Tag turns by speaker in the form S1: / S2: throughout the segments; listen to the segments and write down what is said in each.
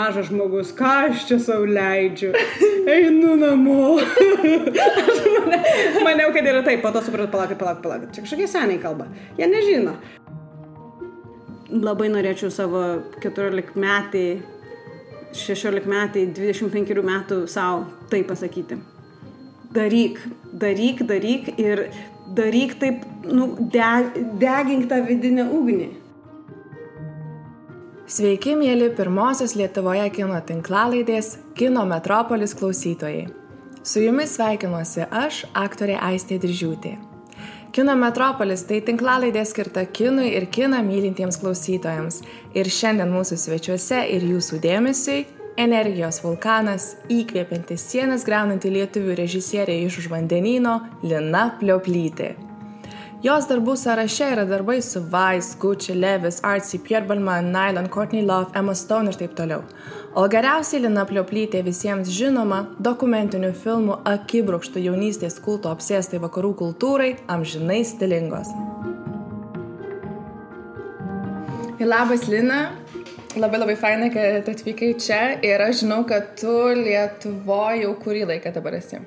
S1: mažas žmogus, ką aš čia savo leidžiu, einu namo. mane, maniau, kad yra taip, po to supratau, palauk, palauk, palauk, čia kažkokie seniai kalba, jie nežino. Labai norėčiau savo 14 metai, 16 metai, 25 metų savo tai pasakyti. Daryk, daryk, daryk ir daryk taip, nu, deg, degink tą vidinę ugnį.
S2: Sveiki, mėly pirmosios Lietuvoje kino tinklalaidės Kino Metropolis klausytojai. Su jumis sveikinuosi aš, aktorė Aistė Diržiūtė. Kino Metropolis tai tinklalaidė skirta kinui ir kiną mylintiems klausytojams. Ir šiandien mūsų svečiuose ir jūsų dėmesiui energijos vulkanas, įkvėpiantis sienas greunanti lietuvių režisierė iš už vandenyno Lina Plioplytė. Jos darbų sąraše yra darbai su Vice, Gucci, Levis, Artsy, Pierre Balmain, Nylon, Courtney Love, Emma Stone ir taip toliau. O geriausiai Lina Plioplytė visiems žinoma dokumentinių filmų akibrokštų jaunystės kulto apsėstai vakarų kultūrai amžinai stilingos. Labas Lina, labai labai fainai, kad atvykai čia ir aš žinau, kad tu Lietuvoje jau kurį laiką dabar esi.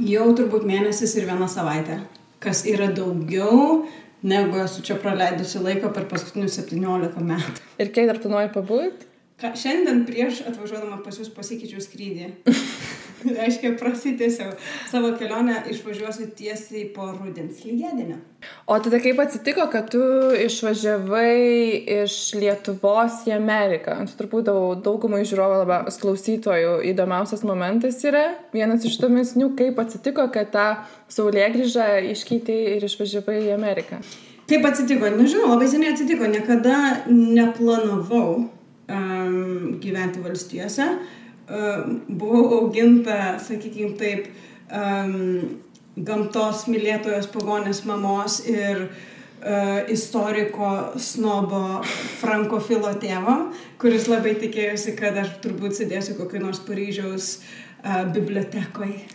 S1: Jau turbūt mėnesis ir viena savaitė kas yra daugiau negu esu čia praleidusi laiko per paskutinius 17 metų.
S2: Ir kiek dar planuoji pabūti?
S1: Ką, šiandien prieš atvažiuodama pas jūs pasikeičiau skrydį. reiškia, prasitėsiau savo kelionę, išvažiuosiu tiesiai po rudens lygiadienio.
S2: O tada kaip atsitiko, kad tu išvažiavai iš Lietuvos į Ameriką? Čia turbūt daugumai žiūrovų labiausiai klausytojų įdomiausias momentas yra vienas iš įdomesnių, kaip atsitiko, kad tą saulėgrįžą iškeitė ir išvažiavai į Ameriką.
S1: Kaip atsitiko? Nežinau, labai seniai atsitiko. Niekada neplanavau um, gyventi valstijose. Uh, buvau auginta, sakykime taip, um, gamtos mylėtojos pagonės mamos ir uh, istoriko snobo frankofilo tėvo, kuris labai tikėjosi, kad aš turbūt sėdėsiu kokį nors Paryžiaus uh, bibliotekoje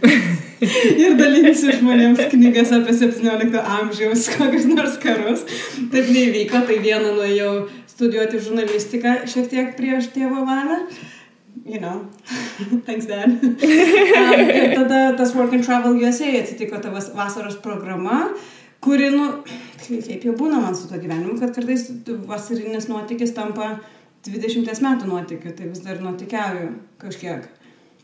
S1: ir dalinsiu žmonėms knygas apie 17 amžiaus kokius nors karus. Taip neįvyko, tai vieną nuėjau studijuoti žurnalistiką šiek tiek prieš tėvo valią. Uh, you know, thanks dad. um, ir tada tas Work and Travel USA atsitiko ta vasaros programa, kuri, nu, kaip jau būna man su to gyvenimu, kad kartais vasarinis nuotykis tampa 20 metų nuotykiu, tai vis dar nuotykiauju kažkiek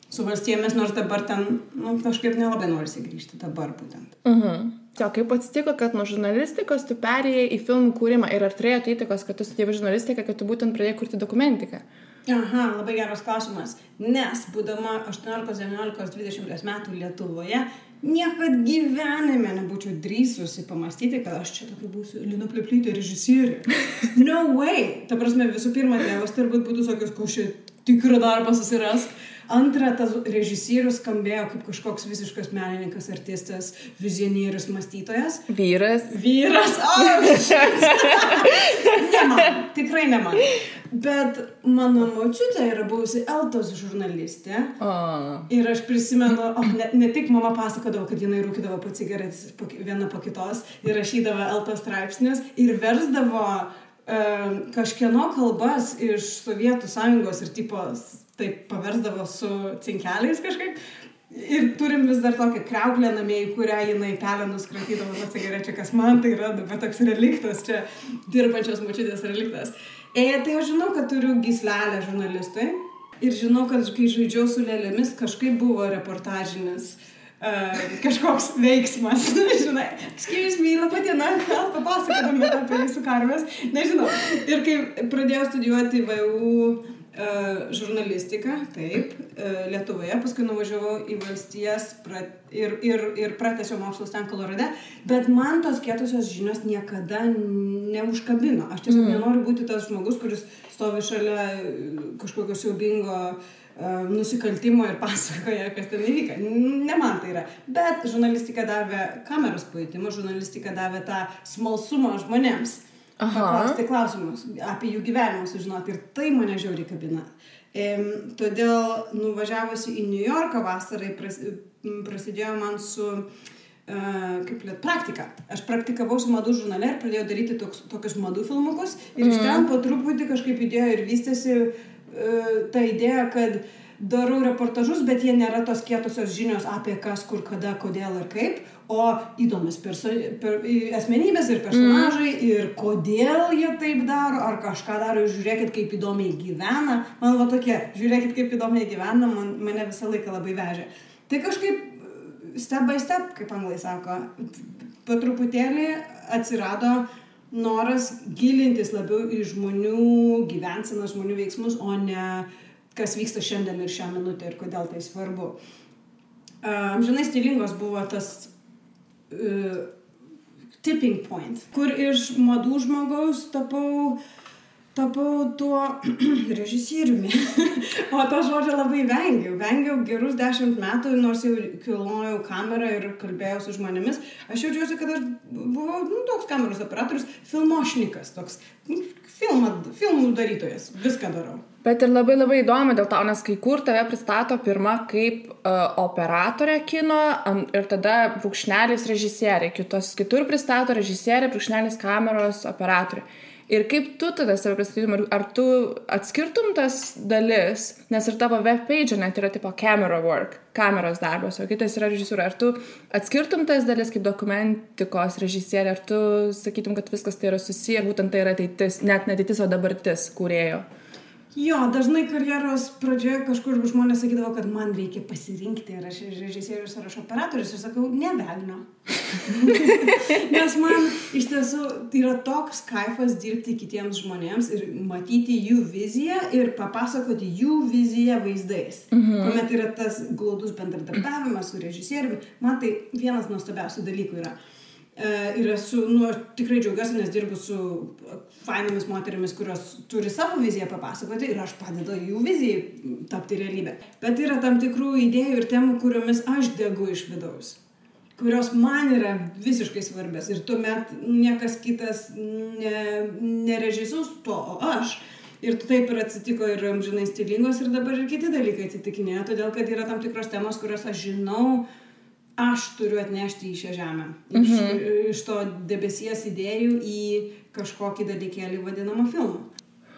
S1: su valstybėmis, nors dabar ten, nu, kažkaip nelabai norisi grįžti dabar būtent.
S2: Mhm. Uh -huh. O kaip atsitiko, kad nuo žurnalistikos tu perėjai į filmų kūrimą ir ar turėjo įtakos, kad tu studijavai žurnalistiką, kad tu būtent pradėjai kurti dokumentiką?
S1: Aha, labai geras klausimas. Nes būdama 18, 19, 20 metų Lietuvoje, niekad gyvenime nebūčiau drįsusi pamastyti, kad aš čia tokia būsiu Lina Pleplytė režisierė. No way. Ta prasme, visų pirma, tėvas turbūt būtų sakęs, ko šį tikrą darbą susirask. Antra, tas režisierius skambėjo kaip kažkoks visiškas menininkas, artistas, vizionierius, mąstytojas.
S2: Vyras.
S1: Vyras. Ne man, tikrai ne man. Bet mano močiutė yra buvusi Eltos žurnalistė.
S2: Oh.
S1: Ir aš prisimenu, oh, ne, ne tik mama pasakodavo, kad jinai rūkydavo po cigaretės vieną po kitos ir rašydavo Eltos straipsnius ir versdavo kažkieno kalbas iš Sovietų sąjungos ir tipo taip paversdavo su cinkeliais kažkaip. Ir turim vis dar tokią kreuklę namie, į kurią jinai pelenus kratydavo nuo cigarečių, kas man tai yra, bet toks reliktas čia, dirbančios mačytės reliktas. E, tai aš žinau, kad turiu gislelę žurnalistui ir žinau, kad kai žaidžiau su lėlėmis, kažkaip buvo reportažinis uh, kažkoks veiksmas, žinai, excuse me, laba diena, gal papasakodami apie jūsų karves, nežinau. Ir kai pradėjau studijuoti E, žurnalistiką, taip, e, Lietuvoje, paskui nuvažiavau į valstijas ir, ir, ir pratęsiau mokslus ten Kolorade, bet man tos kietusios žinios niekada neužkabino. Aš tiesiog mm. nenoriu būti tas žmogus, kuris stovi šalia kažkokio siaubingo uh, nusikaltimo ir pasakoja, kas ten įvyka. Ne man tai yra. Bet žurnalistika davė kameros pajūtimą, žurnalistika davė tą smalsumą žmonėms paklausti klausimus, apie jų gyvenimą sužinoti. Ir tai mane žiauriai kabina. E, todėl nuvažiavusi į New Yorką vasarai pras, prasidėjo man su uh, kaip liet, praktika. Aš praktikavau su madų žurnale ir pradėjau daryti toks, tokius madų filmukus. Ir mm. iš ten po truputį kažkaip idėjo ir vystėsi ta idėja, kad darau reportažus, bet jie nėra tos kietosios žinios apie kas, kur, kada, kodėl ir kaip, o įdomus perso, per, asmenybės ir personažai mm. ir kodėl jie taip daro, ar kažką daro, žiūrėkit, kaip įdomiai gyvena. Man va tokie, žiūrėkit, kaip įdomiai gyvena, man, mane visą laiką labai vežė. Tai kažkaip step by step, kaip anglai sako, po truputėlį atsirado noras gilintis labiau į žmonių gyvenseną, žmonių veiksmus, o ne kas vyksta šiandien ir šią minutę ir kodėl tai svarbu. Amžinai stilingos buvo tas tipping point, kur iš madų žmogaus tapau tapau tuo režisieriumi. o to žodžio labai vengiau. Vengiau gerus dešimt metų, nors jau kilnojau kamerą ir kalbėjau su žmonėmis. Aš jaučiuosi, kad aš buvau nu, toks kameros operatorius, filmošnikas, toks nu, filmą, filmų darytojas. Viską darau.
S2: Bet ir labai labai įdomu dėl to, nes kai kur tave pristato pirmą kaip uh, operatorė kino um, ir tada brūkšnelis režisierė, kitos kitur pristato režisierė, brūkšnelis kameros operatorė. Ir kaip tu tada save pristatytum, ar, tu atskirtum tas dalis, nes ir tavo web page net yra tipo camera work, kameros darbas, o kitas yra režisūra. Ar tu atskirtum tas dalis kaip dokumentikos režisierė, ar tu sakytum, kad viskas tai yra susiję būtent tai yra ateitis, net ne ateitis, o dabartis kūrėjo?
S1: Jo, dažnai karjeros pradžioje kažkur žmonės sakydavo, kad man reikia pasirinkti, ar aš režisierius ar aš operatorius. Ir sakau, ne velnio. Nes man iš tiesų yra toks kaifas dirbti kitiems žmonėms ir matyti jų viziją ir papasakoti jų viziją vaizdais. Mhm. Kuomet yra tas glaudus bendradarbiavimas su režisieriumi, man tai vienas nuostabiausių dalykų yra. Ir esu, nu, tikrai džiaugiuosi, nes dirbu su fainomis moterimis, kurios turi savo viziją papasakoti ir aš padedu jų vizijai tapti realybę. Bet yra tam tikrų idėjų ir temų, kuriomis aš degu iš vidaus kurios man yra visiškai svarbios ir tuomet niekas kitas ne, nerežisuos to, o aš. Ir taip ir atsitiko ir amžinai stilingos ir dabar ir kiti dalykai atsitikinėja, todėl kad yra tam tikros temos, kurias aš žinau, uh, aš turiu atnešti į šią žemę. Iš, mhm. iš to debesies idėjų į kažkokį dalykėlį vadinamą filmą.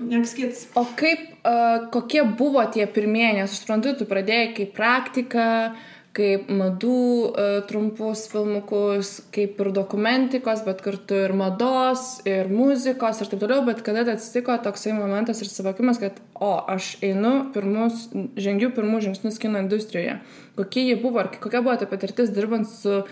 S1: Next kids.
S2: O kaip, uh, kokie buvo tie pirmieji, nes aš suprantu, tu pradėjai kaip praktika, uh, kaip madų e, trumpus filmukus, kaip ir dokumentikos, bet kartu ir mados, ir muzikos ir taip toliau, bet kada atsitiko toksai momentas ir suvokimas, kad, o, aš einu pirmus, žengiu pirmus žingsnius kino industrijoje. Kokie jie buvo, ar kokia buvo ta patirtis dirbant su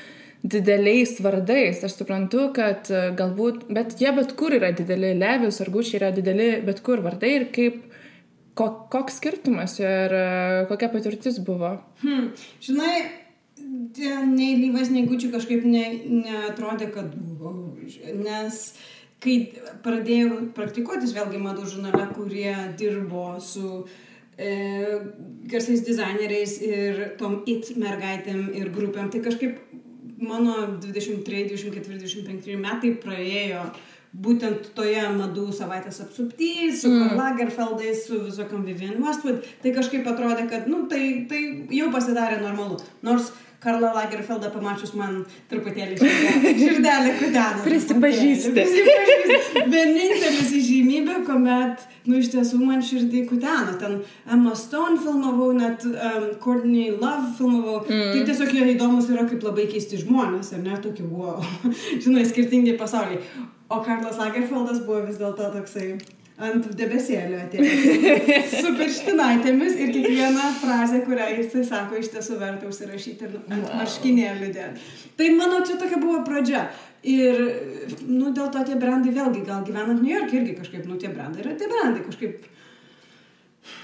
S2: dideliais vardais. Aš suprantu, kad e, galbūt, bet jie bet kur yra dideli, Levis ar Gučiai yra dideli bet kur vardai ir kaip Ko, koks skirtumas ir e, kokia patirtis buvo?
S1: Hmm. Žinai, nei Lyvas, nei Gučių kažkaip ne, neatrodė, kad buvo. Nes kai pradėjau praktikuotis vėlgi madų žurnale, kurie dirbo su e, garsiais dizaineriais ir tom it mergaitėm ir grupėm, tai kažkaip mano 23, 24, 25 metai praėjo būtent toje madų savaitės apsupty, su mm. Lagerfeldais, su visokiam Vivian Westwood, tai kažkaip atrodė, kad, nu, tai, tai jau pasidarė normalu. Nors Karlą Lagerfeldą pamačius man truputėlį širdelė, kudeno.
S2: Prisipažįsti.
S1: Prisipažįsti. Vienintelis įžymybė, kuomet, nu, iš tiesų man širdį kudeno. Ten Emma Stone filmavau, net um, Courtney Love filmavau. Mm. Tai tiesiog jie įdomus yra kaip labai keisti žmonės, ar ne, tokie, wow, žinai, skirtingi pasauliai. O Karlas Lagerfeldas buvo vis dėlto toksai ant debesėlio atėjo. Su pirštinaitėmis ir kiekvieną frazę, kurią jisai sako, iš tiesų verta užsirašyti ir ant wow. marškinėlių dėti. Tai mano čia tokia buvo pradžia. Ir, nu, dėl to tie brandai vėlgi, gal gyvenant New York irgi kažkaip, nu, tie brandai yra tie brandai kažkaip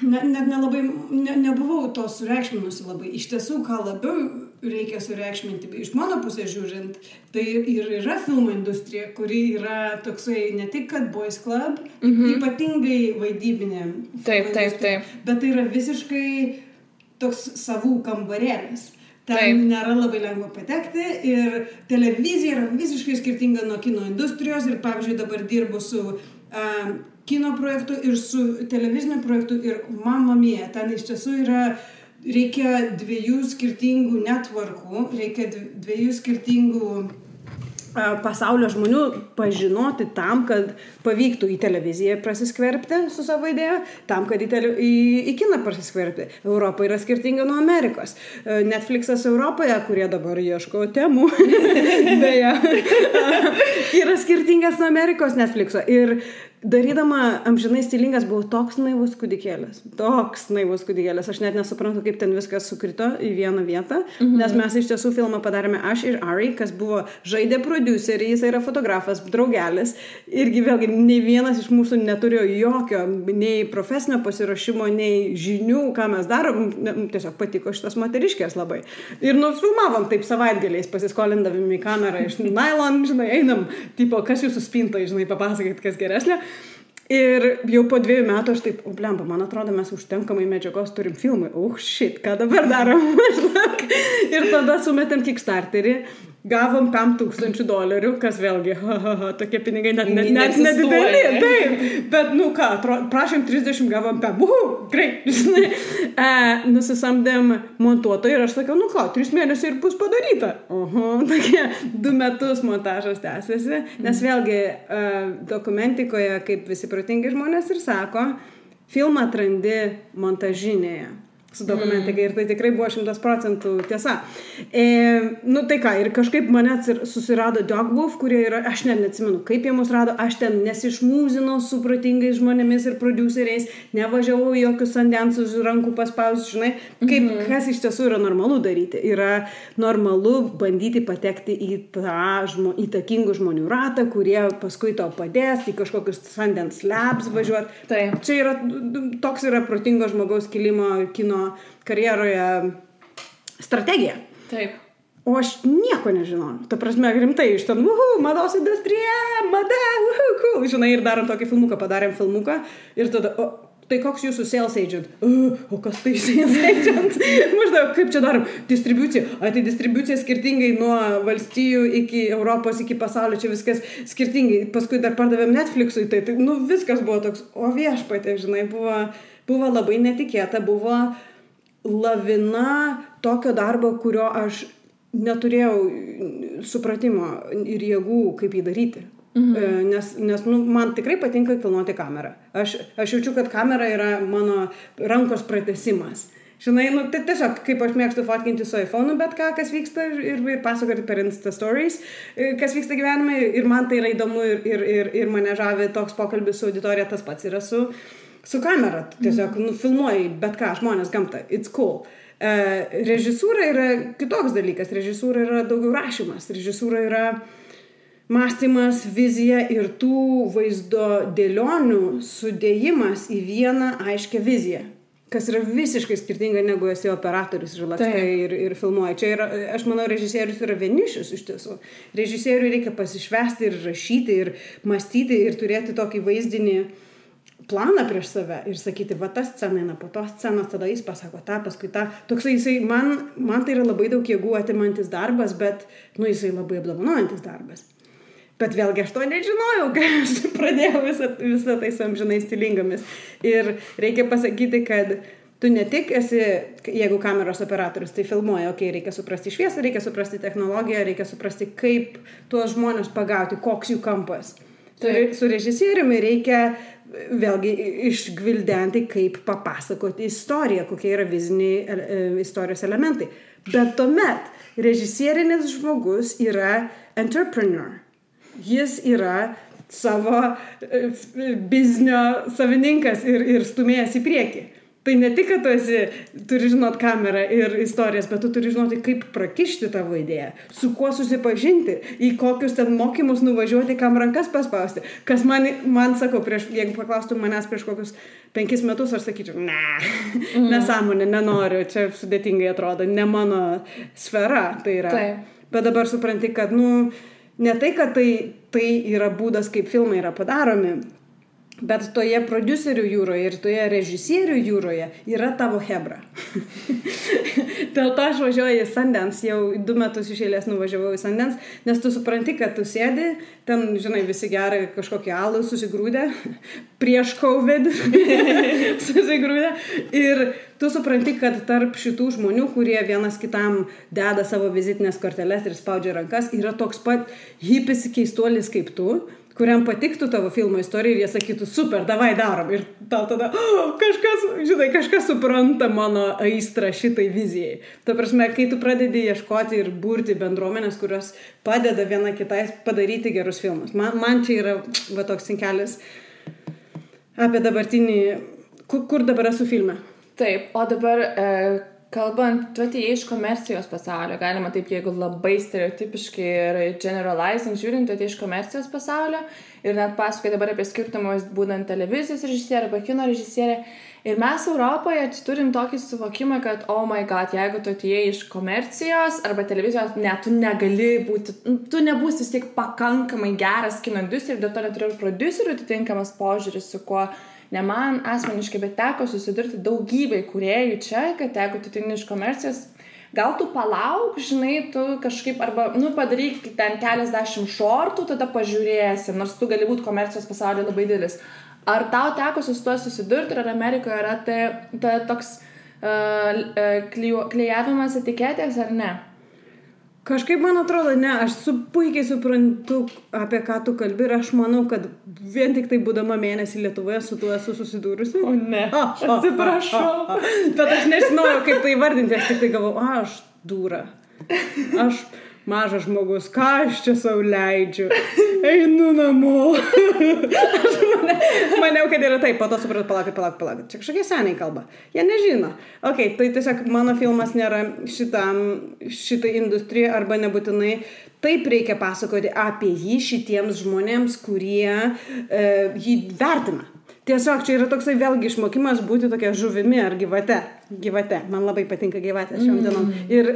S1: ne, net nelabai, ne, nebuvau to sureikšminusi labai. Iš tiesų, ką labiau reikia sureikšminti, iš mano pusės žiūrint, tai ir yra filmų industrija, kuri yra toksai ne tik kad boys club, mm -hmm. ypatingai vaidybinė.
S2: Taip, taip, taip.
S1: Bet tai yra visiškai toks savų kambarėlis. Ten Taip. nėra labai lengva patekti ir televizija yra visiškai skirtinga nuo kino industrijos ir pavyzdžiui dabar dirbu su uh, kino projektu ir su televiziniu projektu ir mama mie. Ten iš tiesų yra, reikia dviejų skirtingų networkų, reikia dviejų skirtingų pasaulio žmonių pažinoti tam, kad pavyktų į televiziją prasiskverbti su savo idėja, tam, kad į, tele, į, į kiną prasiskverbti. Europa yra skirtinga nuo Amerikos. Netflixas Europoje, kurie dabar ieško temų, beje, yra skirtingas nuo Amerikos Netflixo. Ir darydama amžinai stilingas buvau toks naivus kūdikėlis. Toks naivus kūdikėlis. Aš net nesuprantu, kaip ten viskas sukrito į vieną vietą. Mhm. Nes mes iš tiesų filmą padarėme aš ir Ari, kas buvo žaidė producerį, jis yra fotografas, draugelis. Irgi vėlgi, nei vienas iš mūsų neturėjo jokio nei profesinio pasiruošimo, nei žinių, ką mes darom. Tiesiog patiko šitas moteriškės labai. Ir nufilmavom taip savaitgaliais, pasiskolindavim į kamerą iš nylon, žinai, einam, tipo, kas jūsų spinta, žinai, papasakokit, kas geresnė. Ir jau po dviejų metų aš taip, blemba, man atrodo, mes užtenkamai medžiagos turim filmui. Uh, shit, ką dabar darom? ir tada sumetėm Kickstarterį gavom 5000 dolerių, kas vėlgi, ha, ha, ha, tokie pinigai net, net, net nedideli, taip, bet, nu ką, prašėm 30, gavom 5, uhu, greit, žinai, e, nusisamdėm montuotoją ir aš sakiau, nu ką, 3 mėnesiai ir bus padaryta. Oho, tokie 2 metus montažas tęsiasi, nes vėlgi e, dokumentikoje, kaip visi protingi žmonės ir sako, filmą atrandi montažinėje su dokumentika mm. ir tai tikrai buvo šimtas procentų tiesa. E, nu tai ką, ir kažkaip mane susirado Dogwolf, kurie yra, aš net neatsimenu, kaip jie mus rado, aš ten nesišmūzinau su protingais žmonėmis ir produceriais, nevažiavau jokius sandensus rankų paspaus, žinai, kaip mm -hmm. kas iš tiesų yra normalu daryti. Yra normalu bandyti patekti į tą žmo, įtakingų žmonių ratą, kurie paskui tau padės į kažkokius sandens labs važiuoti. Tai čia yra, toks yra protingo žmogaus kilimo kino mano karjeroje strategija.
S2: Taip.
S1: O aš nieko nežinojau. Ta prasme, rimtai iš ten, uhu, mados industrija, mada, uhu, cool. Žinai, ir darom tokį filmuką, padarėm filmuką. Ir tada, o, tai koks jūsų sales agent? Uh, o kas tai sales agent? Maždaug, kaip čia darom? Distribucija. A, tai distribucija skirtingai nuo valstijų iki Europos, iki pasaulio, čia viskas skirtingai. Paskui dar pardavėm Netflixui, tai, tai nu, viskas buvo toks, o viešpatė, žinai, buvo, buvo labai netikėta, buvo lavina tokio darbo, kurio aš neturėjau supratimo ir jėgų, kaip jį daryti. Mhm. E, nes, nes nu, man tikrai patinka filmuoti kamerą. Aš, aš jaučiu, kad kamera yra mano rankos pratesimas. Žinai, nu, tai tiesiog, kaip aš mėgstu fotkinti su iPhone, bet ką, kas vyksta ir, ir pasakoti per Insta Stories, e, kas vyksta gyvenime ir man tai yra įdomu ir, ir, ir, ir mane žavi toks pokalbis su auditorija, tas pats yra su, uh, su kamera, tiesiog mm. nufilmuoji bet ką, žmonės, gamta, it's cool. E, režisūra yra kitoks dalykas, režisūra yra daugiau rašymas, režisūra yra mąstymas, vizija ir tų vaizdo dėlionių sudėjimas į vieną aiškę viziją kas yra visiškai skirtinga negu esi operatorius ir lakstai ir, ir filmuoji. Čia yra, aš manau, režisierius yra vienišius iš tiesų. Režisieriui reikia pasišvesti ir rašyti ir mąstyti ir turėti tokį vaizdinį uh, planą prieš save ir sakyti, va ta scena eina po tos scenos, tada jis pasako tą, paskui tą. Toksai jisai, man, man tai yra labai daug jėgų atimantis darbas, bet, nu, jisai labai apdovanojantis darbas. Bet vėlgi aš to nežinojau, kai aš pradėjau visą, visą tai su amžinai stilingomis. Ir reikia pasakyti, kad tu ne tik esi, jeigu kameros operatorius tai filmuoja, okei, okay, reikia suprasti šviesą, reikia suprasti technologiją, reikia suprasti, kaip tuos žmonės pagauti, koks jų kampas. Su, su režisieriumi reikia vėlgi išgvildenti, kaip papasakoti istoriją, kokie yra viziniai e, istorijos elementai. Bet tuomet režisierinis žmogus yra entrepreneur. Jis yra savo e, biznio savininkas ir, ir stumėjęs į priekį. Tai ne tik, kad tu esi, turi žinot kamerą ir istorijas, bet tu turi žinoti, kaip prakišti tavo idėją, su kuo susipažinti, į kokius ten mokymus nuvažiuoti, kam rankas paspausti. Kas man, man sakau, prieš, jeigu paklaustum manęs prieš kokius penkis metus, aš sakyčiau, ne, mm. nesąmonė, nenoriu, čia sudėtingai atrodo, ne mano sfera tai yra. Taip. Bet dabar supranti, kad, nu, ne tai, kad tai, tai yra būdas, kaip filmai yra padaromi, Bet toje producerių jūroje ir toje režisierių jūroje yra tavo hebra. Dėl to aš važiuoju į Sundance, jau du metus iš eilės nuvažiavau į Sundance, nes tu supranti, kad tu sėdi, ten, žinai, visi gerai kažkokį alų susigrūdę, prieš COVID susigrūdę ir tu supranti, kad tarp šitų žmonių, kurie vienas kitam deda savo vizitinės korteles ir spaudžia rankas, yra toks pat hipis keistuolis kaip tu, kuriam patiktų tavo filmo istorija ir jie sakytų, super, davai darom. Ir tau tada, oh, kažkas, žinai, kažkas supranta mano aistrą šitai vizijai. Ta prasme, kai tu pradedi ieškoti ir būrti bendruomenės, kurios padeda viena kitai padaryti gerus filmus. Man, man čia yra va toks sinkelis apie dabartinį, kur, kur dabar esu filme.
S2: Taip, o dabar e, kalbant, tu atėjai iš komercijos pasaulio, galima taip, jeigu labai stereotipiškai ir generalizing žiūrint, tu atėjai iš komercijos pasaulio ir net pasakoji dabar apie skirtumus būtent televizijos režisierė arba kino režisierė. Ir mes Europoje turim tokį suvokimą, kad, oh my god, jeigu tu atėjai iš komercijos arba televizijos, ne, tu negali būti, tu nebūsi vis tiek pakankamai geras kino industrijai dėl to neturi ir producerių atitinkamas požiūris, su kuo ne man asmeniškai, bet teko susidurti daugybai kuriejų čia, kad jeigu tu ateini iš komercijos, gal tu palauk, žinai, tu kažkaip arba, nu, padaryk ten keliasdešimt šortų, tada pažiūrėsi, nors tu gali būti komercijos pasaulyje labai didelis. Ar tau teko su tuo susidurti, ar Amerikoje yra tai, tai toks uh, uh, klyjavimas etiketės ar ne?
S1: Kažkaip man atrodo, ne, aš su, puikiai suprantu, apie ką tu kalbi ir aš manau, kad vien tik tai būdama mėnesį Lietuvoje su tuo esu susidūrusi.
S2: O ne, atsiprašau.
S1: Bet aš nežinojau, kaip tai vardinti, aš tik tai galvoju, aš dūra. Aš mažas žmogus, ką aš čia savo leidžiu, einu namo. aš maniau, kad yra taip, po to supratau, palauk, palauk, palauk, čia kažkokie seniai kalba. Jie nežino. Ok, tai tiesiog mano filmas nėra šitam, šitai industrijai arba nebūtinai taip reikia pasakoti apie jį šitiems žmonėms, kurie e, jį vertina. Tiesiog čia yra toksai vėlgi išmokimas būti tokia žuvimi ar gyvate. Gyvate. Man labai patinka gyvatė šiom dienom. Mm. Ir,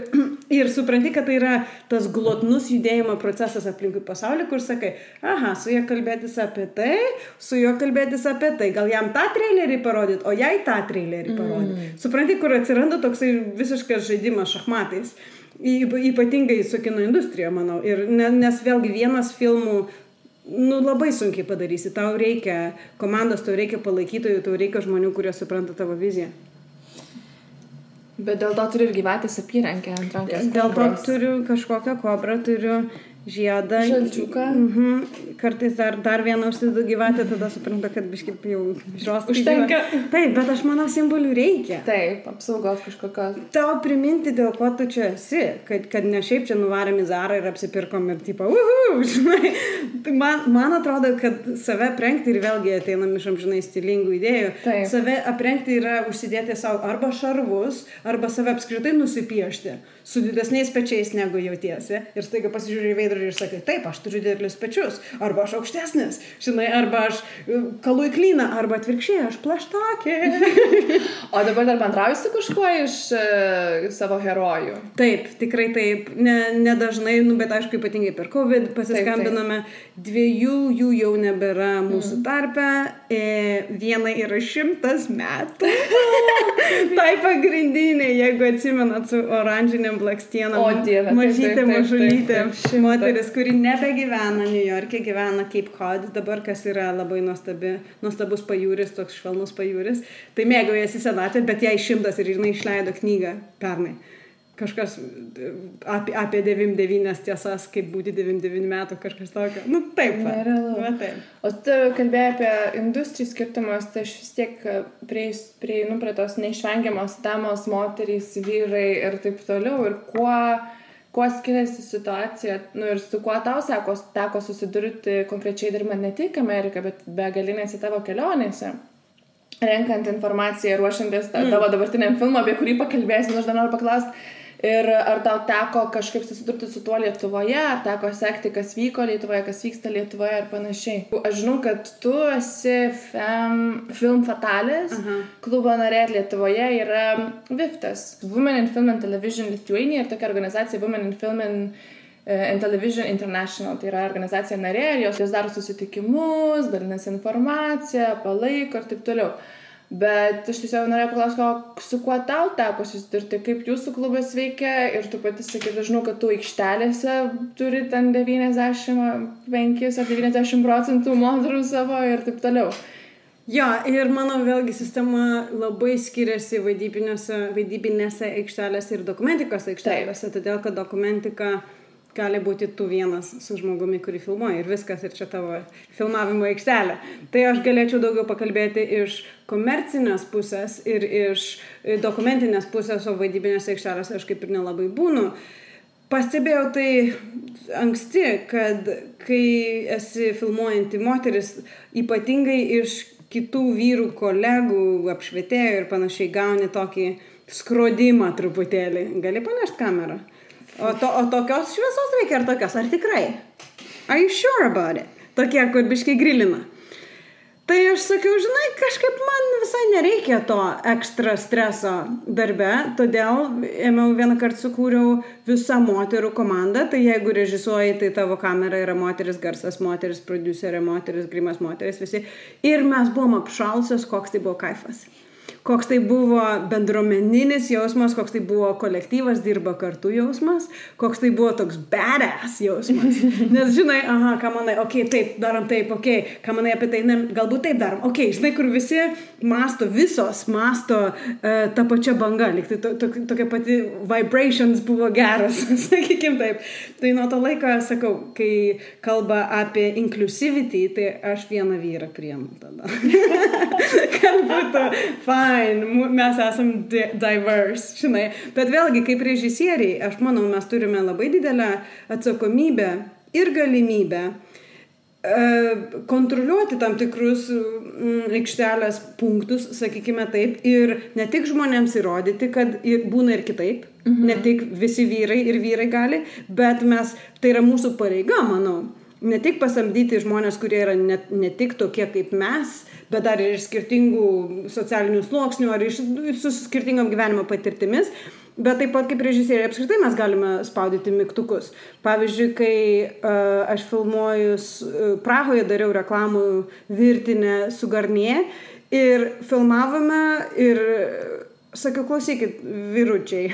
S1: ir supranti, kad tai yra tas glotnus judėjimo procesas aplinkui pasaulį, kur sakai, aha, su juo kalbėtis apie tai, su juo kalbėtis apie tai. Gal jam tą trailerį parodyti, o jai tą trailerį parodyti. Mm. Supranti, kur atsiranda toksai visiškas žaidimas šachmatais. Ypatingai su kino industrija, manau. Ir nes vėlgi vienas filmų nu, labai sunkiai padarysi. Tau reikia komandos, tau reikia palaikytojų, tau reikia žmonių, kurie supranta tavo viziją.
S2: Bet dėl to turiu ir gyvatės apyrankę ant rankos.
S1: Dėl to turiu kažkokią kobrą, turiu žiedą.
S2: Žalčiuką.
S1: Mhm. Kartais dar, dar vieną užsidedu gyvatę, tada suprantu, kad biškip jau žos.
S2: Užtenka.
S1: Taip, bet aš manau, simbolių reikia.
S2: Taip, apsaugos kažkokios.
S1: Tau priminti, dėl ko tu čia esi, kad, kad ne šiaip čia nuvarėm į Zarą ir apsipirkom ir tipo, uhu, žinai. Tai man, man atrodo, kad save aprengti ir vėlgi ateinam iš amžinai stilingų idėjų.
S2: Taip.
S1: Save aprengti yra užsidėti savo arba šarvus, arba save apskritai nusipiešti su didesniais pečiais negu jautiesi. Ir staiga pasižiūrėjai veidrodį ir sakai, taip, aš turiu didelius pečius, arba aš aukštesnis, žinai, arba aš e, kalu į klyną, arba atvirkščiai, aš plaštakė.
S2: o dabar dar bendrauji su kažkuo iš uh, savo herojų?
S1: Taip, tikrai taip, nedažnai, ne, nu, bet aišku, ypatingai per COVID pasiskambiname, taip, taip. dviejų jų jau nebėra mūsų mm. tarpe, e, viena yra šimtas metų. tai pagrindinė, jeigu atsimenat su oranžiniam blakstieną.
S2: O dieve.
S1: Mažytė, mažulytė moteris, kuri nebegyvena New York'e, gyvena Cape Cod, dabar kas yra labai nuostabi, nuostabus pajūris, toks švelnus pajūris. Tai mėgaujasi senatvė, bet jai šimtas ir jinai išleido knygą pernai kažkas apie, apie 99 tiesas, kaip būti 99 metų, kažkas tokio. Nu, taip.
S2: Va, taip. O tu kalbėjai apie industrijų skirtumus, tai aš vis tiek prieinu prie, prie tos neišvengiamos temos moterys, vyrai ir taip toliau. Ir kuo, kuo skiriasi situacija, nu ir su kuo tau sako, teko susidurti konkrečiai dirbant ne tik Ameriką, bet begalinėse tavo kelionėse renkant informaciją, ruošiantis mm. tavo dabartiniam filmui, apie kurį pakalbėsim, aš dar noriu paklausti, Ir ar tau teko kažkaip susidurti su tuo Lietuvoje, ar teko sekti, kas vyko Lietuvoje, kas vyksta Lietuvoje ir panašiai. Aš žinau, kad tu esi fem, Film Fatalis, uh -huh. klubo narė Lietuvoje yra VIFTAS, Women in Film and Television Lithuania ir tokia organizacija Women in Film and uh, in Television International, tai yra organizacija narė ir jos, jos daro susitikimus, dalinasi informaciją, palaiko ir taip toliau. Bet aš tiesiog norėjau paklausti, su kuo tau teko susidurti, kaip jūsų klubas veikia? Ir tu pati sakai, žinau, kad tu aikštelėse turi ten 95 ar 90 procentų moterų savo ir taip toliau.
S1: Jo, ir mano vėlgi sistema labai skiriasi vaidybinėse aikštelėse ir dokumentikos aikštelėse, todėl kad dokumentika gali būti tu vienas su žmogumi, kurį filmuoji ir viskas, ir čia tavo filmavimo aikštelė. Tai aš galėčiau daugiau pakalbėti iš komercinės pusės ir iš dokumentinės pusės, o vaidybinės aikštelės aš kaip ir nelabai būnu. Pastebėjau tai anksti, kad kai esi filmuojanti moteris, ypatingai iš kitų vyrų kolegų, apšvietėjų ir panašiai gauni tokį skrodimą truputėlį. Gali panešti kamerą. O, to, o tokios šviesos reikia ar tokios? Ar tikrai? Are you sure about it? Tokie, kur biškai grilina. Tai aš sakiau, žinai, kažkaip man visai nereikia to ekstra streso darbe, todėl ėmiau vieną kartą sukūriau visą moterų komandą, tai jeigu režisuoji, tai tavo kamera yra moteris, garsas moteris, producerė moteris, grimas moteris, visi. Ir mes buvom apšalsios, koks tai buvo kaifas koks tai buvo bendruomeninis jausmas, koks tai buvo kolektyvas dirba kartu jausmas, koks tai buvo toks badass jausmas. Nes žinai, aha, ką manai, okei, okay, taip, darom taip, okei, okay, ką manai apie tai, ne, galbūt taip darom, okei, okay, žinai, kur visi masto, visos masto uh, tą pačią bangą, lyg tai to, to, tokia pati vibrations buvo geras, sakykim taip. Tai nuo to laiko, sakau, kai kalba apie inclusivity, tai aš vieną vyrą priemu tada. kad būtų fine, mes esam diverse, žinai. Bet vėlgi, kaip režisieriai, aš manau, mes turime labai didelę atsakomybę ir galimybę e, kontroliuoti tam tikrus mm, aikštelės punktus, sakykime taip, ir ne tik žmonėms įrodyti, kad būna ir kitaip, mhm. ne tik visi vyrai ir vyrai gali, bet mes, tai yra mūsų pareiga, manau, ne tik pasamdyti žmonės, kurie yra ne, ne tik tokie kaip mes, bet dar ir iš skirtingų socialinių sluoksnių ar iš, su skirtingom gyvenimo patirtimis. Bet taip pat kaip režisieriai apskritai mes galime spaudyti mygtukus. Pavyzdžiui, kai uh, aš filmuojus uh, Prahoje dariau reklamų virtinę su Garnie ir filmavome ir sakiau, klausykit, vyručiai.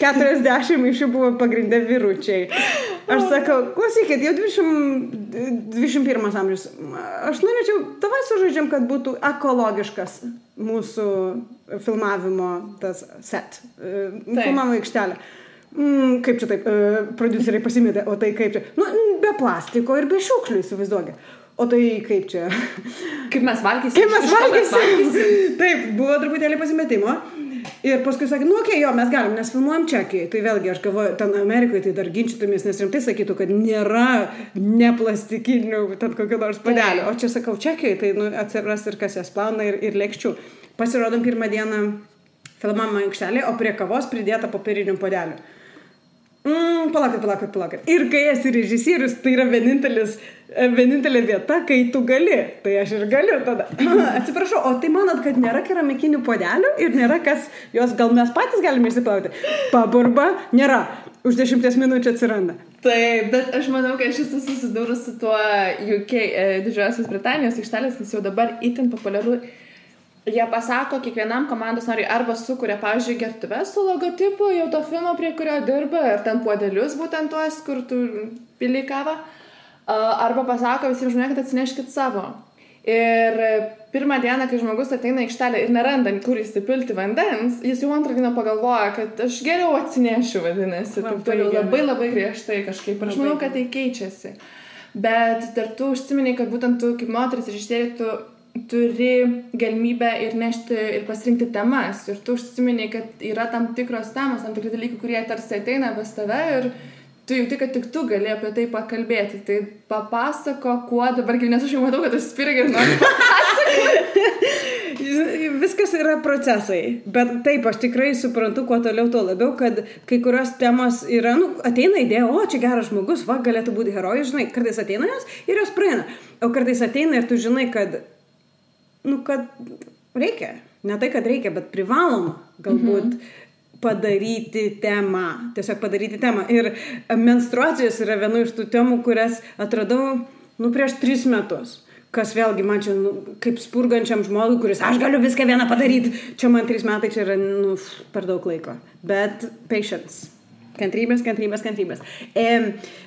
S1: 40 iš jų buvo pagrindę vyručiai. Aš sakau, klausykit, jau 20, 21 amžius. Aš norėčiau, tavai sužaidžiam, kad būtų ekologiškas mūsų filmavimo tas set, e, filmavimo aikštelė. Mm, kaip čia taip, e, produceriai pasimėtė, o tai kaip čia? Nu, be plastiko ir be šiukšlių įsivaizduokit. O tai kaip čia?
S2: Kaip mes valgysim?
S1: Kaip mes valgysim? Taip, buvo truputėlį pasimetimo. Ir paskui sakė, nu, okei, okay, jo, mes galim, nes filmuojam Čekijoje. Tai vėlgi, aš galvoju, ten Amerikoje tai dar ginčytumės, nes rimtai sakytų, kad nėra neplastikinių, ten kokio nors padelio. O čia sakau, Čekijoje tai nu, atsiras ir kas jas plauna ir, ir lėkščių. Pasirodom pirmą dieną filmavimo aikštelė, o prie kavos pridėta popierinių padelių. Mm, palaukit, palaukit, palaukit. Ir kai esi režisierius, tai yra vienintelis, e, vienintelė vieta, kai tu gali. Tai aš ir galiu tada. Atsiprašau, o tai manot, kad nėra keramikinių podelių ir nėra kas, juos gal mes patys galime išsiplauti. Paburba, nėra. Už dešimties minučių atsiranda.
S2: Taip, bet aš manau, kad aš esu susidūrus su tuo UK, e, Didžiosios Britanijos aikštelės, nes jau dabar itin populiaru jie pasako kiekvienam komandos nariui arba sukuria, pavyzdžiui, gertuves su logotipu jau to filmo, prie kurio dirba, ir ten puodelius būtent tuos, kur tu pili kavą, arba pasako visiems žmonėms, kad atsineškit savo. Ir pirmą dieną, kai žmogus ateina į aikštelę ir neranda, kur įsipilti vandens, jis jau antrą dieną pagalvoja, kad aš geriau atsinešiu, vadinasi. Labai, toliau, labai labai griežtai kažkaip. Aš manau, kad tai keičiasi. Bet dar tu užsiminiai, kad būtent tu kaip moteris režisieriai, tu turi galimybę ir nešti ir pasirinkti temas. Ir tu užsiminiai, kad yra tam tikros temos, tam tikri dalykai, kurie tarsi ateina pas tave ir tu jauti, kad tik tu gali apie tai pakalbėti. Tai papasako, kuo dabar, nes aš jau matau, kad tu spirgi ir nori papasakoti.
S1: Viskas yra procesai, bet taip, aš tikrai suprantu, kuo toliau, tuo labiau, kad kai kurios temos yra, nu, ateina idėja, o čia geras žmogus, va, galėtų būti herojus, žinai, kartais ateina jos ir jos praeina, o kartais ateina ir tu žinai, kad nu, kad reikia. Ne tai, kad reikia, bet privaloma galbūt mhm. padaryti temą. Tiesiog padaryti temą. Ir menstruacijos yra viena iš tų temų, kurias atradau, nu, prieš tris metus. Kas vėlgi man čia, nu, kaip spurgančiam žmogui, kuris aš galiu viską vieną padaryti. Čia man trys metai, čia yra, nu, per daug laiko. Bet patience. Kantrybės, kantrybės, kantrybės. E,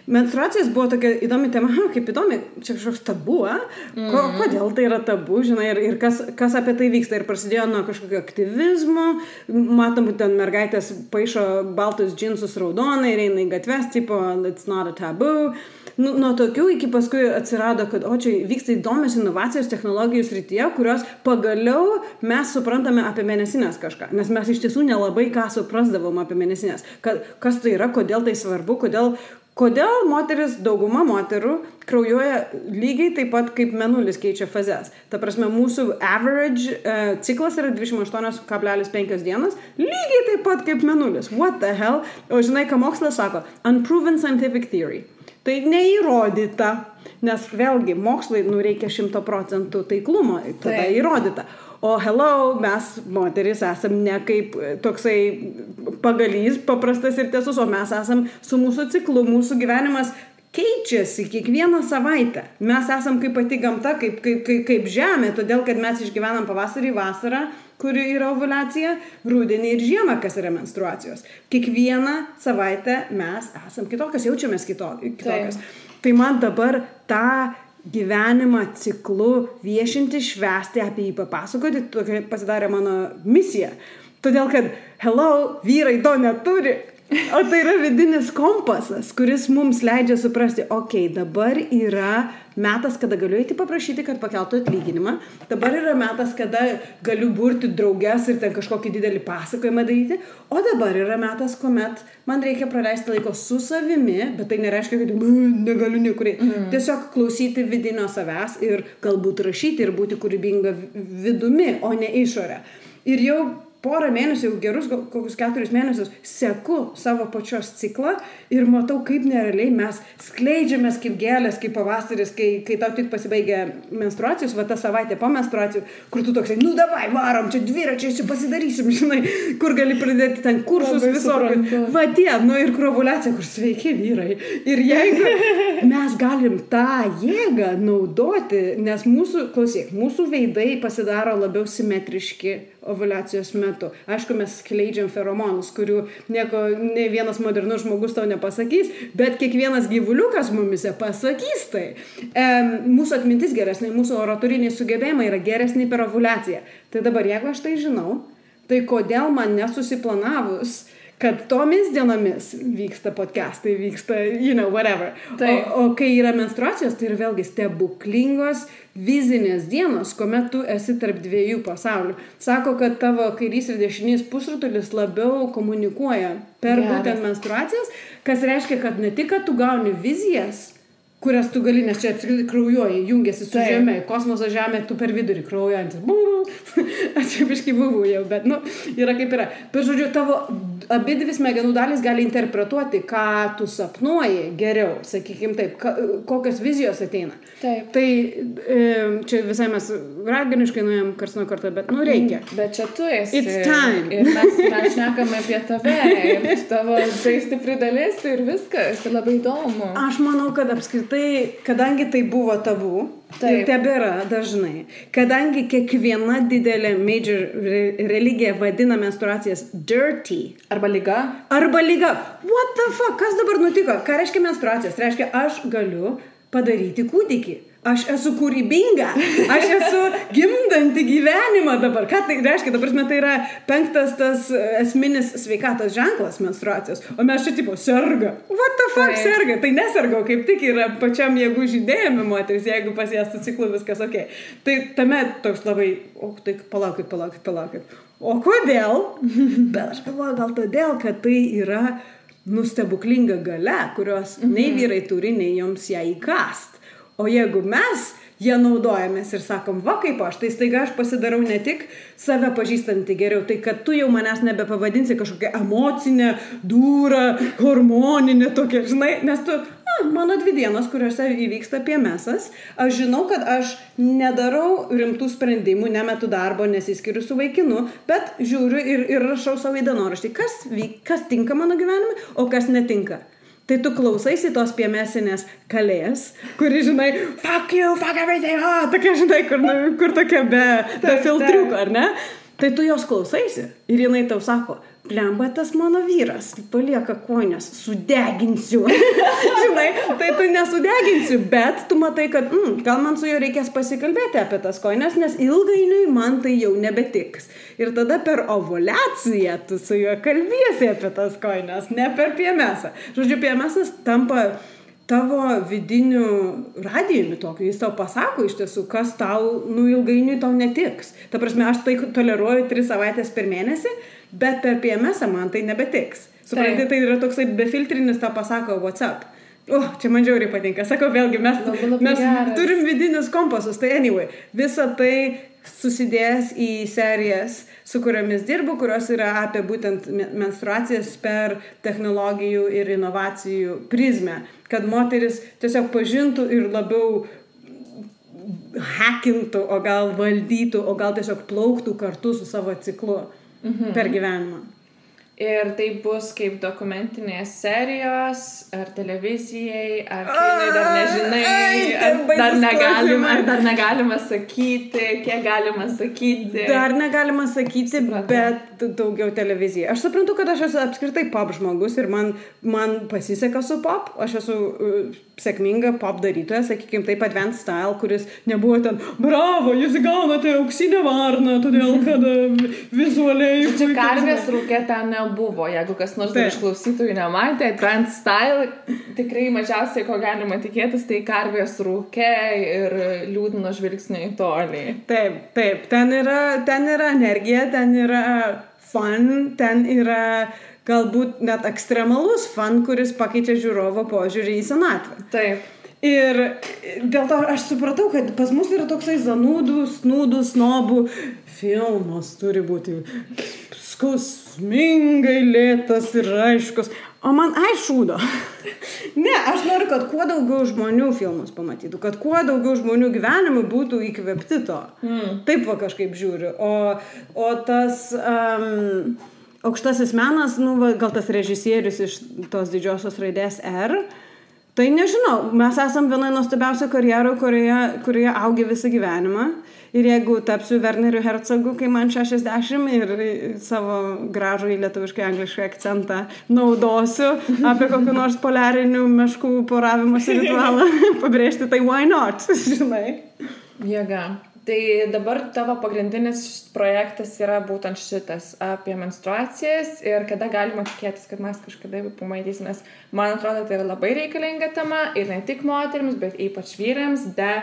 S1: menstruacijos buvo tokia įdomi tema, ha, kaip įdomi, čia kažkoks tabu, a? Ko, mm. kodėl tai yra tabu, žinai, ir, ir kas, kas apie tai vyksta. Ir prasidėjo nuo kažkokio aktyvizmo, matom, ten mergaitės paaišo baltus džinsus raudonai ir eina į gatves, tipo, it's not a taboo nu, nuo tokių iki paskui atsirado, kad, o čia vyksta įdomios inovacijos technologijų srityje, kurios pagaliau mes suprantame apie mėnesinės kažką. Nes mes iš tiesų nelabai ką suprasdavom apie mėnesinės. Kad, kas tai yra, kodėl tai svarbu, kodėl, Kodėl moteris, dauguma moterų kraujuoja lygiai taip pat kaip menulis keičia fazes. Ta prasme, mūsų average uh, ciklas yra 28,5 dienas, lygiai taip pat kaip menulis. What the hell? O žinai, ką mokslas sako? Unproven scientific theory. Tai neįrodyta, nes vėlgi mokslai nu reikia šimto procentų taiklumo, tada tai. įrodyta. O hello, mes moteris esam ne kaip toksai pagalys paprastas ir tiesus, o mes esam su mūsų ciklu, mūsų gyvenimas keičiasi kiekvieną savaitę. Mes esam kaip pati gamta, kaip, kaip, kaip, kaip žemė, todėl kad mes išgyvenam pavasarį, vasarą, kuri yra ovulacija, rudenį ir žiemą, kas yra menstruacijos. Kiekvieną savaitę mes esam kitokios, jaučiamės kito, kitokios. Tai. tai man dabar tą gyvenimą ciklu viešinti, švesti, apie jį papasakoti, tokia pasidarė mano misija. Todėl, kad, hello, vyrai to neturi. O tai yra vidinis kompasas, kuris mums leidžia suprasti, okei, okay, dabar yra metas, kada galiu eiti paprašyti, kad pakeltų atlyginimą, dabar yra metas, kada galiu burti drauges ir ten kažkokį didelį pasakojimą daryti, o dabar yra metas, kuomet man reikia praleisti laiko su savimi, bet tai nereiškia, kad negaliu niekur eiti. Mm. Tiesiog klausyti vidinio savęs ir galbūt rašyti ir būti kūrybinga vidumi, o ne išorė. Ir jau porą mėnesių, jau gerus kokius keturis mėnesius seku savo pačios ciklą ir matau, kaip nerealiai mes skleidžiamės kaip gėlės, kaip pavasaris, kai, kai tau tik pasibaigia menstruacijos, va ta savaitė po menstruacijų, kur tu toksai, nu davai, varom, čia dviračiais, čia pasidarysim, žinai, kur gali pridėti ten kursus visokius. Va tie, nu ir krovulacija, kur sveiki vyrai. Ir jeigu mes galim tą jėgą naudoti, nes mūsų, klausyk, mūsų veidai pasidaro labiau simetriški ovulacijos metu. Aišku, mes skleidžiam feromonus, kurių nieko, ne vienas modernus žmogus tau nepasakys, bet kiekvienas gyvuliukas mumise pasakys tai. E, mūsų atmintis geresnė, mūsų oratoriniai sugebėjimai yra geresni per ovulaciją. Tai dabar, jeigu aš tai žinau, tai kodėl man nesusiplanavus kad tomis dienomis vyksta podcastai, vyksta, you know, whatever. Tai. O, o kai yra menstruacijos, tai yra vėlgi stebuklingos vizinės dienos, kuomet tu esi tarp dviejų pasaulių. Sako, kad tavo kairys ir dešinys pusrutulis labiau komunikuoja per Geras. būtent menstruacijas, kas reiškia, kad ne tik, kad tu gauni vizijas, kurias tu gali, nes čia apskritai kraujuoji, jungiasi su Taip. žemė, kosmoso žemė, tu per vidurį kraujuojantis. Aš čia biškai buvau jau, bet, nu, yra kaip yra. Bet, žodžiu, tavo abi dvi smegenų dalys gali interpretuoti, ką tu sapnuoji geriau, sakykime taip, ka, kokios vizijos ateina.
S2: Taip.
S1: Tai e, čia visai mes raganiškai nuėjom kars nuo karto, bet, nu, reikia.
S2: Mm, bet čia tu esi.
S1: It's time.
S2: Ir mes, mes šnekame apie tave, ir tavo tai stipri dalis, ir viskas, ir labai įdomu.
S1: Aš manau, kad apskritai tai, kadangi tai buvo tabu, Taip. ir tebėra dažnai, kadangi kiekviena didelė major re religija vadina menstruacijas dirty.
S2: Arba lyga.
S1: Arba lyga. What the fuck, kas dabar nutiko? Ką reiškia menstruacijas? Tai reiškia, aš galiu padaryti kūdikį aš esu kūrybinga, aš esu gimdanti gyvenimą dabar. Ką tai reiškia? Dabar tai yra penktas tas esminis sveikatos ženklas menstruacijos. O mes čia tipo serga. What the fuck tai. serga? Tai neserga, kaip tik yra pačiam jėgų žydėjami moteris, jeigu pas jas su ciklu viskas ok. Tai tame toks labai, o tai palaukit, palaukit, palaukit. O kodėl? Bet aš galvoju, gal todėl, kad tai yra nustebuklinga gale, kurios nei mhm. vyrai turi, nei joms ją įkast. O jeigu mes ją naudojamės ir sakom, va kaip aš, tai staiga aš pasidarau ne tik save pažįstanti geriau, tai kad tu jau manęs nebepavadinsi kažkokią emocinę, dūrą, hormoninę tokią, žinai, nes tu, na, mano dvi dienos, kuriuose įvyksta piemesas, aš žinau, kad aš nedarau rimtų sprendimų, nemetu darbo, nesiskiriu su vaikinu, bet žiūriu ir, ir rašau savo į dienoraštį, kas, kas tinka mano gyvenime, o kas netinka. Tai tu klausaisi tos piemesinės kalės, kuri, žinai, fuck you, fuck everything, ah, tokia, žinai, kur, nu, kur tokia be, be filtriuko, ar ne? Tai tu jos klausaisi ir jinai tau sako, blemba tas mano vyras, palieka koinės, sudeginsiu. Žinai, tai tu nesudeginsiu, bet tu matai, kad mm, gal man su juo reikės pasikalbėti apie tas koinės, nes ilgainiui man tai jau nebetiks. Ir tada per ovulaciją tu su juo kalbėsi apie tas koinės, ne per piemesą. Žodžiu, piemesas tampa tavo vidiniu radijumi tokiu, jis tau pasako iš tiesų, kas tau, nu, ilgainiui tau netiks. Ta prasme, aš tai toleruoju tris savaitės per mėnesį, bet per PMS man tai nebetiks. Suprantate, tai. tai yra toksai befiltrinis, tau pasako WhatsApp. O, oh, čia man žiauriai patinka. Sakau, vėlgi, mes, labai, labai mes geras. turim vidinius kompasus. Tai anyway, visa tai susidės į serijas, su kuriomis dirbu, kurios yra apie būtent menstruacijas per technologijų ir inovacijų prizmę. Kad moteris tiesiog pažintų ir labiau hackintų, o gal valdytų, o gal tiesiog plauktų kartu su savo ciklu mhm. per gyvenimą.
S2: Ir tai bus kaip dokumentinės serijos, ar televizijai, ar kinai, dar nežinai, ai, ar dar negalima, ar dar negalima sakyti, kiek galima sakyti.
S1: Dar negalima sakyti, Supratau. bet daugiau televizijai. Aš suprantu, kad aš esu apskritai pop žmogus ir man, man pasiseka su pop, aš esu sėkminga pop darytoja, sakykime, taip advanced style, kuris nebuvo ten, bravo, jūs gaunate auksinę varną, todėl kad uh, vizualiai.
S2: Čia karvės rūkė ten ne nebuvo, jeigu kas nors iš klausytojų nematė, Trans Style tikrai mažiausiai, ko galima tikėtis, tai karvės rūkė ir liūdino žvilgsnio į tolį.
S1: Taip, taip, ten yra, ten yra energija, ten yra fun, ten yra galbūt net ekstremalus fan, kuris pakeičia žiūrovo požiūrį į senatvę.
S2: Taip.
S1: Ir dėl to aš supratau, kad pas mus yra toksai zanūdų, snūdų, snobų filmas turi būti skausmingai lėtas ir aiškus. O man aišūdo. ne, aš noriu, kad kuo daugiau žmonių filmus pamatytų, kad kuo daugiau žmonių gyvenimų būtų įkvėpti to. Mm. Taip va kažkaip žiūriu. O, o tas... Um, aukštasis menas, nu, va, gal tas režisierius iš tos didžiosios raidės R, tai nežinau, mes esam vienoje nuostabiausių karjerų, kurioje, kurioje augi visą gyvenimą. Ir jeigu tapsiu Werneriu Herzogu, kai man 60 ir savo gražų į lietuviškai anglišką akcentą naudosiu apie kokį nors poliarinių meškų poravimosi ritualą, pabrėžti, tai why not, žinai.
S2: Jėga. Tai dabar tavo pagrindinis projektas yra būtent šitas apie menstruacijas ir kada galima tikėtis, kad mes kažkada pamatysim, nes man atrodo, tai yra labai reikalinga tema ir ne tik moteriams, bet ypač vyrams, de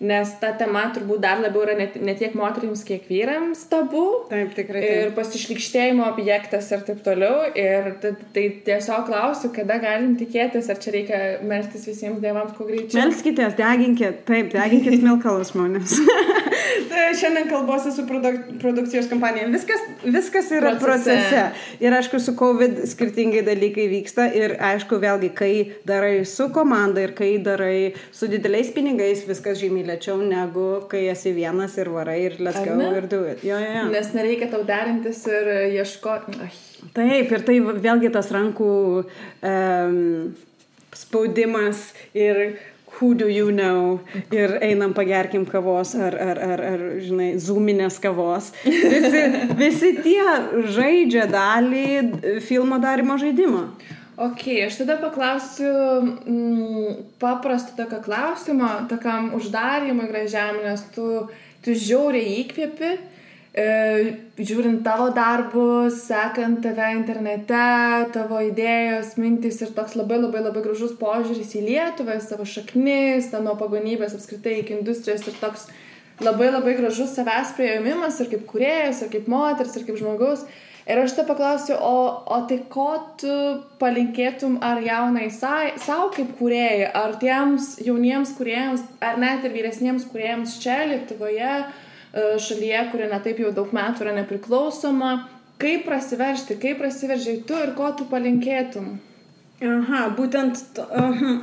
S2: nes ta tema turbūt dar labiau yra ne, ne tiek moteriams, kiek vyrams tabu.
S1: Taip, tikrai. Taip.
S2: Ir pasišlikštėjimo objektas ir taip toliau. Ir tai, tiesiog klausiu, kada galim tikėtis, ar čia reikia melstis visiems dievams kuo greičiau.
S1: Melskitės, deginkit, taip, deginkit smilkalus žmonės. tai šiandien kalbuosi su produk produkcijos kompanija. Viskas, viskas yra procese. procese. Ir aišku, su COVID skirtingai dalykai vyksta. Ir aišku, vėlgi, kai darai su komanda ir kai darai su dideliais pinigais, viskas žymiai lėčiau negu kai esi vienas ir varai ir let's go ir do it. Jo, jo, jo.
S2: Nes nereikia tau derintis ir ieškoti.
S1: Taip, ir tai vėlgi tas rankų um, spaudimas ir who do you know ir einam pagerkim kavos ar, ar, ar, ar žinai, zoominės kavos. Visi, visi tie žaidžia dalį filmo darimo žaidimo.
S2: Ok, aš tada paklausiu mm, paprasto tokio klausimo, tokiam uždarimui gražiam, nes tu, tu žiauriai įkvėpi, žiūrint tavo darbus, sekant tave internete, tavo idėjos, mintis ir toks labai labai labai gražus požiūris į Lietuvą, savo šaknis, nuo pagonybės apskritai iki industrijos ir toks labai labai gražus savęs prieimimas ir kaip kuriejas, ir kaip moteris, ir kaip žmogaus. Ir aš te paklausiu, o, o tai ko tu palinkėtum ar jaunai savo kaip kuriejai, ar tiems jauniems kuriejams, ar net ir vyresniems kuriejams čia Lietuvoje, e, šalyje, kuri netaip jau daug metų yra nepriklausoma, kaip prasiveršti, kaip prasiveržiai tu ir ko tu palinkėtum?
S1: Aha, būtent,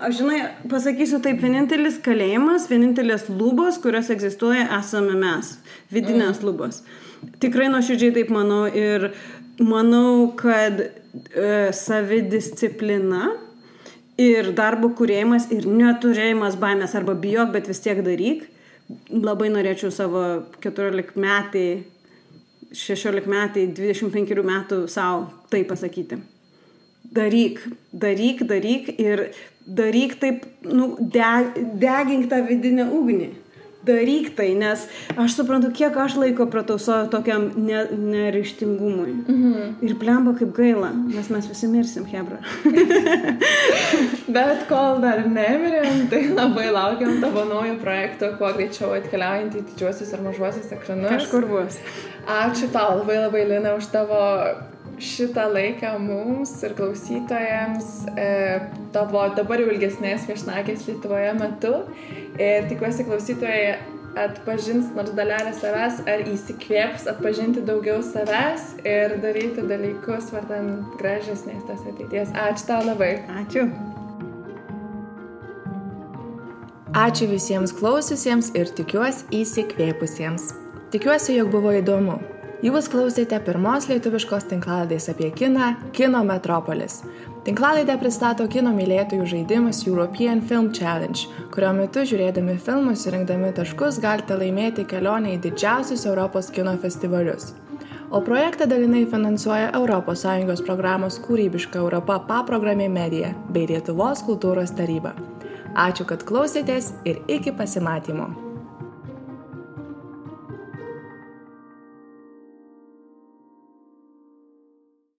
S1: aš žinai, pasakysiu taip, vienintelis kalėjimas, vienintelės lubos, kurios egzistuoja, esame mes, vidinės mm. lubos. Tikrai nuoširdžiai taip manau ir manau, kad e, savidisciplina ir darbo kurėjimas ir neturėjimas baimės arba bijok, bet vis tiek daryk. Labai norėčiau savo 14 metai 16 metai, 25 metų savo tai pasakyti. Daryk, daryk, daryk ir daryk taip, nu, deg, degink tą vidinę ugnį daryk tai, nes aš suprantu, kiek aš laiko pratausoju tokiam ne, neryštingumui. Mhm. Ir plemba kaip gaila, nes mes visi mirsim, Hebra.
S2: Bet kol dar nemirėm, tai labai laukiam tavo naujo projekto, kuo greičiau atkeliaujant į didžiuosius ir mažuosius ekranus.
S1: Kažkur bus.
S2: Ačiū tau labai labai, Lina, už tavo šitą laiką mums ir klausytojams e, tavo dabar jau ilgesnės viešnagės Lietuvoje metu. Ir tikiuosi klausytojai atpažins nors dalelę savęs ar įsikvėps atpažinti daugiau savęs ir daryti dalykus vardan gražesnės tas ateities. Ačiū tau labai.
S1: Ačiū.
S2: Ačiū visiems klausiusiems ir tikiuosi įsikvėpusiems. Tikiuosi, jog buvo įdomu. Jūs klausėte pirmos lietuviškos tinklaladės apie kiną Kino Metropolis. Tinklalaidę pristato kino mylėtojų žaidimas European Film Challenge, kurio metu žiūrėdami filmus ir rinkdami taškus galite laimėti kelionę į didžiausius Europos kino festivalius. O projektą dalinai finansuoja ES programos Kūrybiška Europa paprogramė Medija bei Lietuvos kultūros taryba. Ačiū, kad klausėtės ir iki pasimatymo.